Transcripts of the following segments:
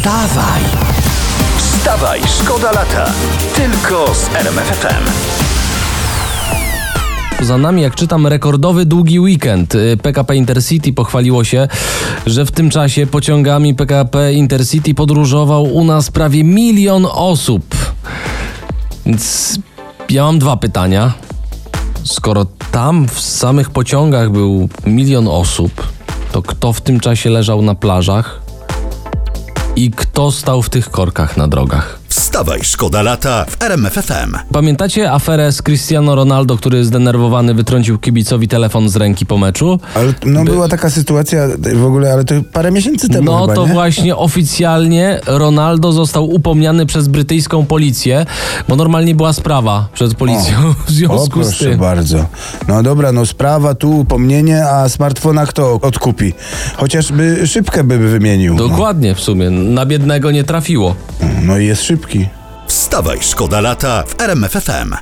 Wstawaj! Wstawaj, szkoda lata. Tylko z RMFFM. Za nami, jak czytam, rekordowy długi weekend. Y, PKP Intercity pochwaliło się, że w tym czasie pociągami PKP Intercity podróżował u nas prawie milion osób. Więc ja mam dwa pytania. Skoro tam w samych pociągach był milion osób, to kto w tym czasie leżał na plażach i kto stał w tych korkach na drogach? Wstawaj, szkoda lata w RMFFM. Pamiętacie aferę z Cristiano Ronaldo, który zdenerwowany wytrącił kibicowi telefon z ręki po meczu? Ale no była taka sytuacja w ogóle, ale to parę miesięcy temu No chyba, to nie? właśnie oficjalnie Ronaldo został upomniany przez brytyjską policję, bo normalnie była sprawa przed policją w O, związku z proszę tym. bardzo. No dobra, no sprawa tu, upomnienie, a smartfona kto odkupi? Chociażby szybkę by wymienił. No. Dokładnie w sumie. Na biednego nie trafiło. no i jest szybki. Wstawaj, szkoda lata w RMFFM.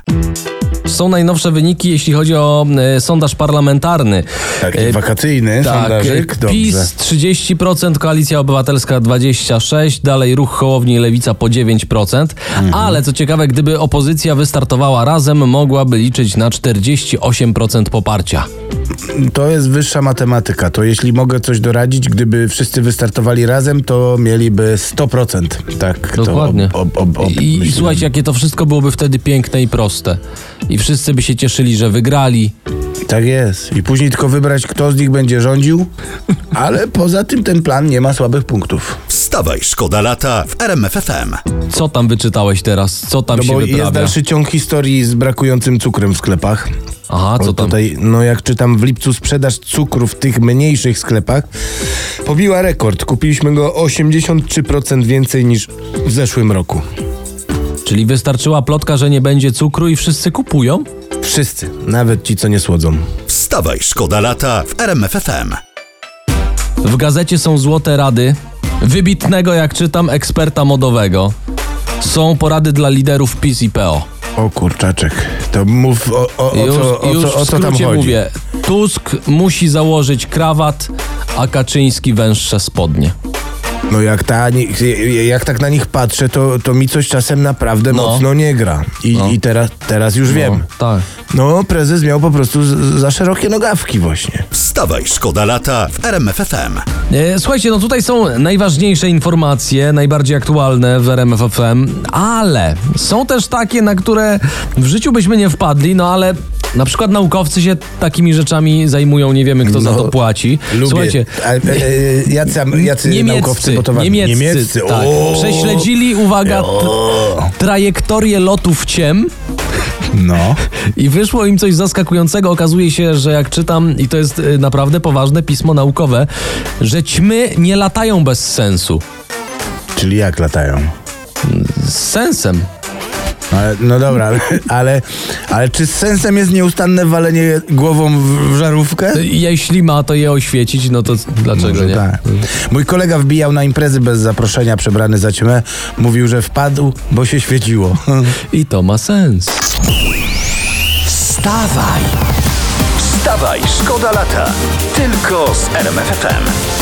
Są najnowsze wyniki, jeśli chodzi o e, sondaż parlamentarny. Taki E, wakacyjny Tak, sondażyk, dobrze. PiS 30%, Koalicja Obywatelska 26%, dalej Ruch Hołowni i Lewica po 9%, Mhm. ale co ciekawe, gdyby opozycja wystartowała razem, mogłaby liczyć na 48% poparcia. To jest wyższa matematyka. To jeśli mogę coś doradzić, gdyby wszyscy wystartowali razem, to mieliby 100%. Tak, Dokładnie. To ob, ob, ob, ob, I, I słuchajcie, jakie to wszystko byłoby wtedy piękne i proste. I wszyscy by się cieszyli, że wygrali. Tak jest. I później tylko wybrać, kto z nich będzie rządził, ale poza tym ten plan nie ma słabych punktów. Wstawaj, szkoda lata w RMFFM. Co tam wyczytałeś teraz? Co tam No się bo jest wyprawia? dalszy ciąg historii z brakującym cukrem w sklepach. Aha, co tam? Tutaj, no jak czytam, w lipcu sprzedaż cukru w tych mniejszych sklepach pobiła rekord. Kupiliśmy go 83% więcej niż w zeszłym roku. Czyli wystarczyła plotka, że nie będzie cukru i wszyscy kupują? Wszyscy, nawet ci, co nie słodzą. Wstawaj, szkoda lata w RMFFM. W gazecie są złote rady wybitnego, jak czytam, eksperta modowego. Są porady dla liderów PiS i PO. O kurczaczek, to mów o, o, o, Już, co, o, już co, o co tam chodzi. mówię. Tusk musi założyć krawat, a Kaczyński węższe spodnie. No jak, ta, jak tak na nich patrzę, to, to mi coś czasem naprawdę No. mocno nie gra. I, i teraz, teraz już wiem. No, tak. No, prezes miał po prostu z, za szerokie nogawki właśnie. Wstawaj, szkoda lata w RMFFM. E, Słuchajcie, no tutaj są najważniejsze informacje, najbardziej aktualne w RMF FM, ale są też takie, na które w życiu byśmy nie wpadli, no ale na przykład naukowcy się takimi rzeczami zajmują, nie wiemy kto za No, to płaci. Lubię. Słuchajcie, A, e, e, jacy, jacy naukowcy, bo to ważne. niemieccy, niemieccy. tak. Prześledzili, uwaga, trajektorię lotów ciem No. i wyszło im coś zaskakującego. Okazuje się, że jak czytam, i to jest y, naprawdę poważne pismo naukowe, że ćmy nie latają bez sensu. Czyli jak latają? Z sensem. Ale, no dobra, ale, ale, ale czy z sensem jest nieustanne walenie głową w, w żarówkę? Jeśli ma to je oświecić, no to dlaczego Może nie? tak. Mój kolega wbijał na imprezy bez zaproszenia, przebrany za ćmę. Mówił, że wpadł, bo się świeciło. I to ma sens. Wstawaj! Wstawaj, szkoda lata. Tylko z RMFFM.